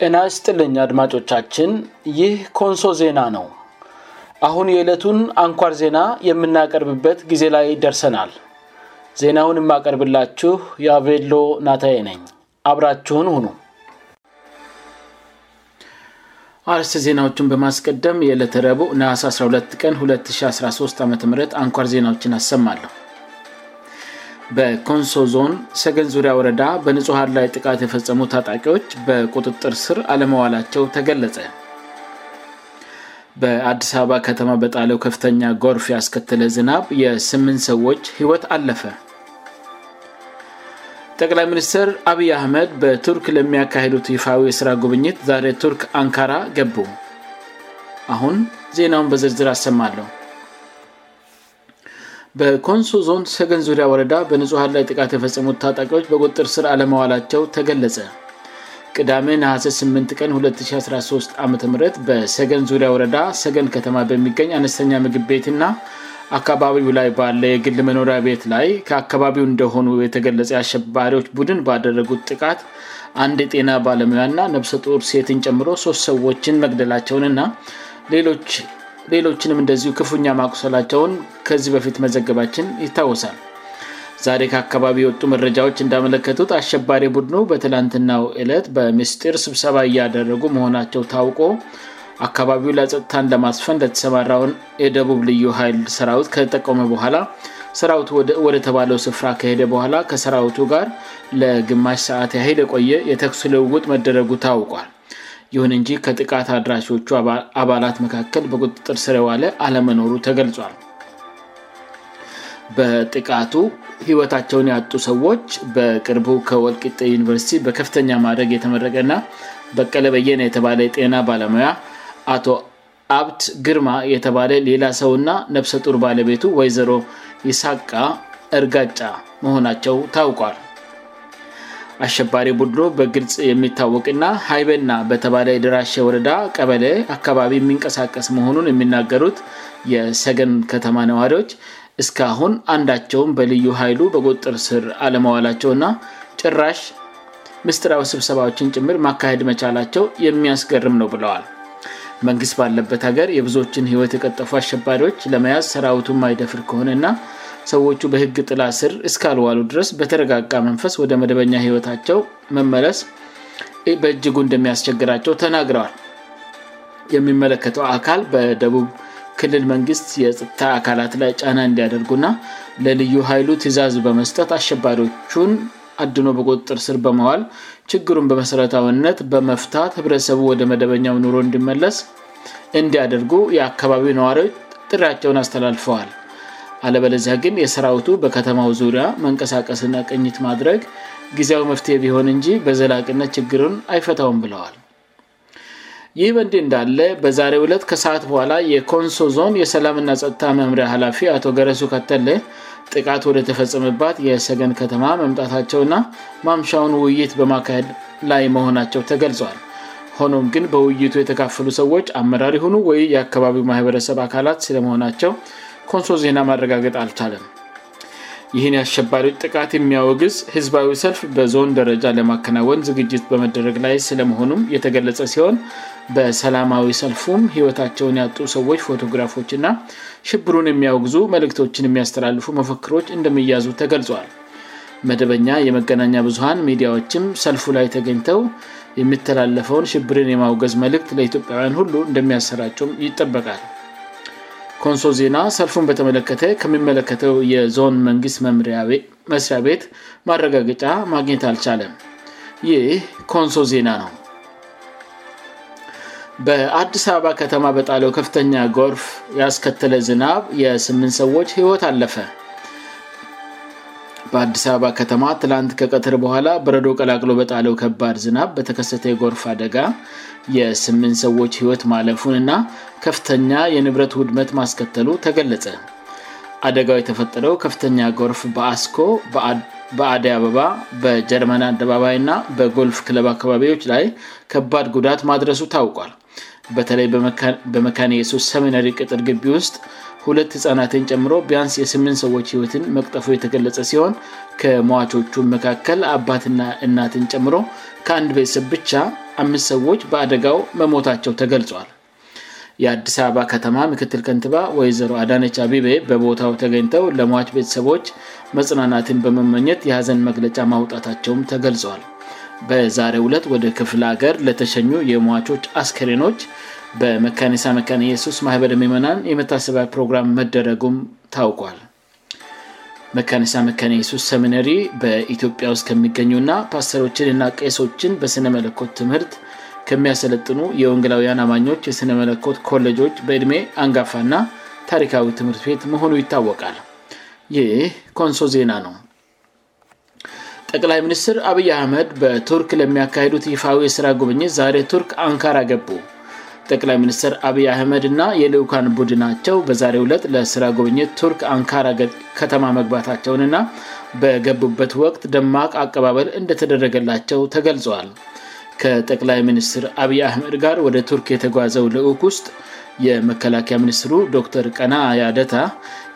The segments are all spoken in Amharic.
የናስ ጥልኝ አድማጮቻችን ይህ ኮንሶ ዜና ነው አሁን የዕለቱን አንኳር ዜና የምናቀርብበት ጊዜ ላይ ደርሰናል ዜናውን የማቀርብላችሁ የአቬሎ ናታዬ ነኝ አብራችሁን ሁኑ አርስ ዜናዎቹን በማስቀደም የዕለተ ረቡ ነስ 12 ቀን 2013 ዓ ምት አንኳር ዜናዎችን አሰማለሁ በኮንሶ ዞን ሰገን ዙሪያ ወረዳ በንጹሐን ላይ ጥቃት የፈጸሙ ታጣቂዎች በቁጥጥር ስር አለመዋላቸው ተገለጸ በአዲስ አበባ ከተማ በጣለው ከፍተኛ ጎርፍ ያስከትለ ዝናብ የ8ም ሰዎች ህይወት አለፈ ጠቅላይ ሚኒስትር አብይ አህመድ በቱርክ ለሚያካሄዱት ይፋዊ የስራ ጉብኝት ዛሬ ቱርክ አንካራ ገቡ አሁን ዜናውን በዝርዝር አሰማለሁ በኮንሶ ዞን ሰገን ዙሪያ ወረዳ በንጹሐን ላይ ጥቃት የፈጸሙት ታጣቂዎች በቁጥር ስር አለመዋላቸው ተገለጸ ቅዳሜ ነሀሴ 8 ቀን 2013 ዓም በሰገን ዙሪያ ወረዳ ሰገን ከተማ በሚገኝ አነስተኛ ምግብ ቤትና አካባቢው ላይ ባለ የግል መኖሪያ ቤት ላይ ከአካባቢው እንደሆኑ የተገለጸ አሸባሪዎች ቡድን ባደረጉት ጥቃት አንድ የጤና ባለሙያና ነብሰጥር ሴትን ጨምሮ ሶስት ሰዎችን መቅደላቸውንና ሌሎች ሌሎችንም እንደዚሁ ክፉኛ ማቁሰላቸውን ከዚህ በፊት መዘገባችን ይታወሳል ዛሬ ከአካባቢ የወጡ መረጃዎች እንዳመለከቱት አሸባሪ ቡድኑ በትላንትናው እለት በሚስጢር ስብሰባ እያደረጉ መሆናቸው ታውቆ አካባቢው ለፀጥታን ለማስፈን ለተሰማራውን የደቡብ ልዩ ኃይል ሰራዊት ከተጠቀሙ በኋላ ሰራዊቱ ወደተባለው ስፍራ ከሄደ በኋላ ከሰራዊቱ ጋር ለግማሽ ሰአት ይል የቆየ የተኩሱ ልውውጥ መደረጉ ታውቋል ይሁን እንጂ ከጥቃት አድራሾቹ አባላት መካከል በቁጥጥር ስር የዋለ አለመኖሩ ተገልጿል በጥቃቱ ህይወታቸውን ያጡ ሰዎች በቅርቡ ከወልቅጤ ዩኒቨርሲቲ በከፍተኛ ማድረግ የተመረቀ ና በቀለበየና የተባለ የጤና ባለሙያ አቶ አብት ግርማ የተባለ ሌላ ሰውና ነብሰጡር ባለቤቱ ወይዘሮ የሳቃ እርጋጫ መሆናቸው ታውቋል አሸባሪ ቡድኑ በግልጽ የሚታወቅና ሀይበና በተባለ የድራሽ ወረዳ ቀበለ አካባቢ የሚንቀሳቀስ መሆኑን የሚናገሩት የሰገን ከተማ ነዋሪዎች እስካአሁን አንዳቸውም በልዩ ኃይሉ በቆጥር ስር አለመዋላቸው ና ጭራሽ ምስጢራዊ ስብሰባዎችን ጭምር ማካሄድ መቻላቸው የሚያስገርም ነው ብለዋል መንግስት ባለበት ሀገር የብዙዎችን ህይወት የቀጠፉ አሸባሪዎች ለመያዝ ሰራዊቱን ማይደፍር ከሆነና ሰዎቹ በህግ ጥላ ስር እስካልዋሉ ድረስ በተረጋጋ መንፈስ ወደ መደበኛ ህይወታቸው መመለስ በእጅጉ እንደሚያስቸግራቸው ተናግረዋል የሚመለከተው አካል በደቡብ ክልል መንግስት የጽጥታ አካላት ላይ ጫና እንዲያደርጉ ና ለልዩ ሀይሉ ትእዛዙ በመስጠት አሸባሪዎቹን አድኖ በቁጥጥር ስር በመዋል ችግሩን በመሰረታውነት በመፍታት ህብረተሰቡ ወደ መደበኛው ኑሮ እንዲመለስ እንዲያደርጉ የአካባቢው ነዋሪዎች ጥሪያቸውን አስተላልፈዋል አለበለዚያ ግን የሰራዊቱ በከተማው ዙሪያ መንቀሳቀስና ቅኝት ማድረግ ጊዜያው መፍትሄ ቢሆን እንጂ በዘላቅነት ችግርን አይፈታውም ብለዋል ይህ በእንድህ እንዳለ በዛሬ ሁለት ከሰዓት በኋላ የኮንሶ ዞን የሰላምና ጥታ መምሪያ ሀላፊ አቶ ገረሱ ከተለ ጥቃት ወደተፈጸምባት የሰገን ከተማ መምጣታቸውና ማምሻውን ውይይት በማካሄድ ላይ መሆናቸው ተገልጿል ሆኖም ግን በውይይቱ የተካፈሉ ሰዎች አመራሪ ሁኑ ወይ የአካባቢው ማህበረሰብ አካላት ስለመሆናቸው ኮንሶ ዜና ማረጋገጥ አልቻለም ይህን ያሸባሪዎች ጥቃት የሚያወግዝ ህዝባዊ ሰልፍ በዞን ደረጃ ለማከናወን ዝግጅት በመደረግ ላይ ስለመሆኑም የተገለጸ ሲሆን በሰላማዊ ሰልፉም ህይወታቸውን ያጡ ሰዎች ፎቶግራፎችና ሽብሩን የሚያወግዙ መልእክቶችን የሚያስተላልፉ መፈክሮች እንደሚያዙ ተገልጿዋል መደበኛ የመገናኛ ብዙሀን ሚዲያዎችም ሰልፉ ላይ ተገኝተው የሚተላለፈውን ሽብርን የማውገዝ መልክት ለኢትዮጵያውያን ሁሉ እንደሚያሰራጩም ይጠበቃል ኮንሶ ዜና ሰልፉን በተመለከተ ከሚመለከተው የዞን መንግስት መስሪያ ቤት ማረጋገጫ ማግኘት አልቻለም ይህ ኮንሶ ዜና ነው በአዲስ አበባ ከተማ በጣለው ከፍተኛ ጎርፍ ያስከተለ ዝናብ የ8 ሰዎች ህይወት አለፈ በአዲስ አበባ ከተማ ትላንት ከቀጥር በኋላ በረዶ ቀላቅሎ በጣለው ከባድ ዝናብ በተከሰተ የጎርፍ አደጋ የ8ምት ሰዎች ህይወት ማለፉን እና ከፍተኛ የንብረት ውድመት ማስከተሉ ተገለጸ አደጋው የተፈጠረው ከፍተኛ ጎርፍ በአስኮ በአዲ አበባ በጀርመን አደባባይ ና በጎልፍ ክለብ አካባቢዎች ላይ ከባድ ጉዳት ማድረሱ ታውቋል በተለይ በመካን የ3 ሰሚነሪ ቅጥር ግቢ ውስጥ ሁለት ህፃናትን ጨምሮ ቢያንስ የስምንት ሰዎች ህይወትን መቅጠፉ የተገለጸ ሲሆን ከሟቾቹ መካከል አባትና እናትን ጨምሮ ከአንድ ቤተሰብ ብቻ አምስት ሰዎች በአደጋው መሞታቸው ተገልጿል የአዲስ አበባ ከተማ ምክትል ከንትባ ወይዘሮ አዳነቻ ቢቤ በቦታው ተገኝተው ለሞች ቤተሰቦች መጽናናትን በመመኘት የሀዘን መግለጫ ማውጣታቸውም ተገልጿል በዛሬ ሁለት ወደ ክፍል ሀገር ለተሸኙ የሟቾች አስክሬኖች በመካኒሳ መካን ኢየሱስ ማህበር የሚሆናን የመታሰቢዊ ፕሮግራም መደረጉም ታውቋል መካኒሳ መካና ኢየሱስ ሰሚነሪ በኢትዮጵያ ውስጥ ከሚገኙእና ፓስተሮችንና ቄሶችን በስነመለኮት ትምህርት ከሚያሰለጥኑ የወንግላውያን አማኞች የስነመለኮት ኮሌጆች በእድሜ አንጋፋና ታሪካዊ ትምህርት ቤት መሆኑ ይታወቃል ይህ ኮንሶ ዜና ነው ጠቅላይ ሚኒስትር አብይ አህመድ በቱርክ ለሚያካሄዱት ይፋዊ የስራ ጉብኝት ዛሬ ቱርክ አንካራ ገቡ ጠቅላይ ሚኒስትር አብይ አህመድ ና የልኡካን ቡድናቸው በዛሬ ሁለት ለስራ ጉብኝት ቱርክ አንካራ ከተማ መግባታቸውንና በገቡበት ወቅት ደማቅ አቀባበል እንደተደረገላቸው ተገልጿል ከጠቅላይ ሚኒስትር አብይ አህመድ ጋር ወደ ቱርክ የተጓዘው ልዑቅ ውስጥ የመከላከያ ሚኒስትሩ ዶክተር ቀና ያደታ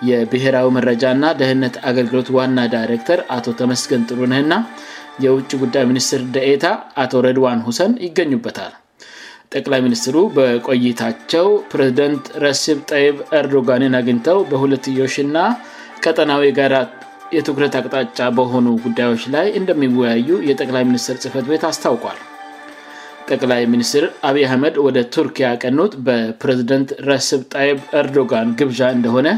የብሔራዊ መረጃ ና ደህነት አገልግሎት ዋና ዳይሬክተር አቶ ተመስገን ጥሩንህ ና የውጭ ጉዳይ ሚኒስትር ደኤታ አቶ ረድዋን ሁሰን ይገኙበታል ጠቅላይ ሚኒስትሩ በቆይታቸው ፕሬዝደንት ረስብ ጠይብ ርዶጋንን አግኝተው በሁለትዮሽና ቀጠናዊ ጋራ የትኩረት አቅጣጫ በሆኑ ጉዳዮች ላይ እንደሚወያዩ የጠቅላይ ሚኒስትር ጽህፈት ቤት አስታውቋል ጠቅላይ ሚኒስትር አብይ አህመድ ወደ ቱርክ ያቀኑት በፕሬዝደንት ረስብ ጣይብ ርዶጋን ግብዣ እንደሆነ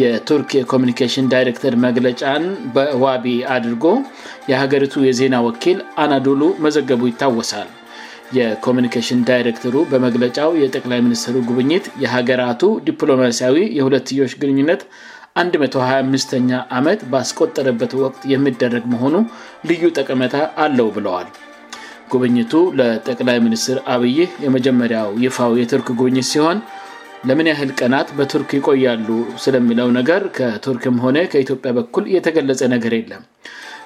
የቱርክ የኮሚኒኬሽን ዳይሬክተር መግለጫን በዋቢ አድርጎ የሀገሪቱ የዜና ወኪል አናዶሉ መዘገቡ ይታወሳል የኮሚኒኬሽን ዳይሬክተሩ በመግለጫው የጠቅላይ ሚኒስትሩ ጉብኝት የሀገራቱ ዲፕሎማሲያዊ የሁለትዮች ግንኙነት 125ኛ ዓመት ባስቆጠረበት ወቅት የሚደረግ መሆኑ ልዩ ጠቀመታ አለው ብለዋል ጉብኝቱ ለጠቅላይ ሚኒስትር አብይህ የመጀመሪያው ይፋው የቱርክ ጉብኝት ሲሆን ለምን ያህል ቀናት በቱርክ ይቆያሉ ስለሚለው ነገር ከቱርክም ሆነ ከኢትዮጵያ በኩል የተገለጸ ነገር የለም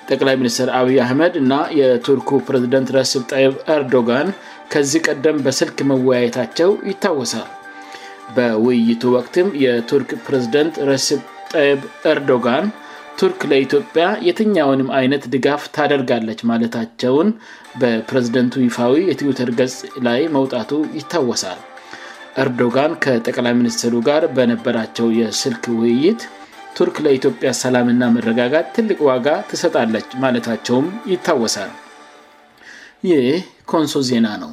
ጠቅላይ ሚኒስትር አብይ አህመድ እና የቱርኩ ፕሬዝደንት ረስብ ጠይብ ርዶጋን ከዚህ ቀደም በስልክ መወያየታቸው ይታወሳል በውይይቱ ወቅትም የቱርክ ፕሬዝደንት ረስብ ይብ ርዶጋን ቱርክ ለኢትዮጵያ የትኛውንም አይነት ድጋፍ ታደርጋለች ማለታቸውን በፕሬዝደንቱ ይፋዊ የትዊተር ገጽ ላይ መውጣቱ ይታወሳል ርዶጋን ከጠቅላይ ሚኒስትሩ ጋር በነበራቸው የስልክ ውይይት ቱርክ ለኢትዮጵያ ሰላምና መረጋጋት ትልቅ ዋጋ ትሰጣለች ማለታቸውም ይታወሳል ይህ ኮንሶ ዜና ነው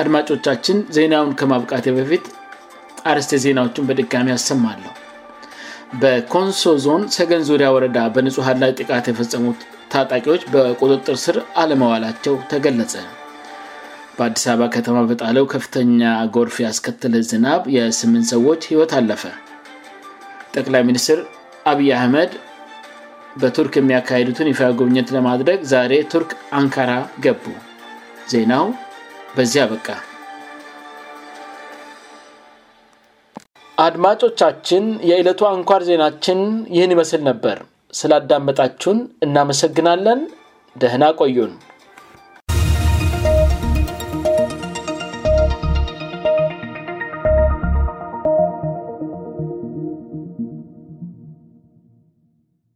አድማጮቻችን ዜናውን ከማብቃቴ በፊት አርስት ዜናዎቹን በድጋሚ ያሰማለሁ በኮንሶ ዞን ሰገን ዙሪያ ወረዳ በንጹ አላይ ጥቃት የፈጸሙት ታጣቂዎች በቁጥጥር ስር አለመዋላቸው ተገለጸ በአዲስ አበባ ከተማ በጣለው ከፍተኛ ጎርፍ ያስከትለ ዝናብ የ8ም ሰዎች ህይወት አለፈ ጠቅላይ ሚኒስትር አብይ አህመድ በቱርክ የሚያካሄዱትን የፊ ጉብኝት ለማድረግ ዛሬ ቱርክ አንካራ ገቡ ዜናው በዚህ አበቃ አድማጮቻችን የዕለቱ አንኳር ዜናችን ይህን ይመስል ነበር ስላአዳመጣችሁን እናመሰግናለን ደህና ቆዩን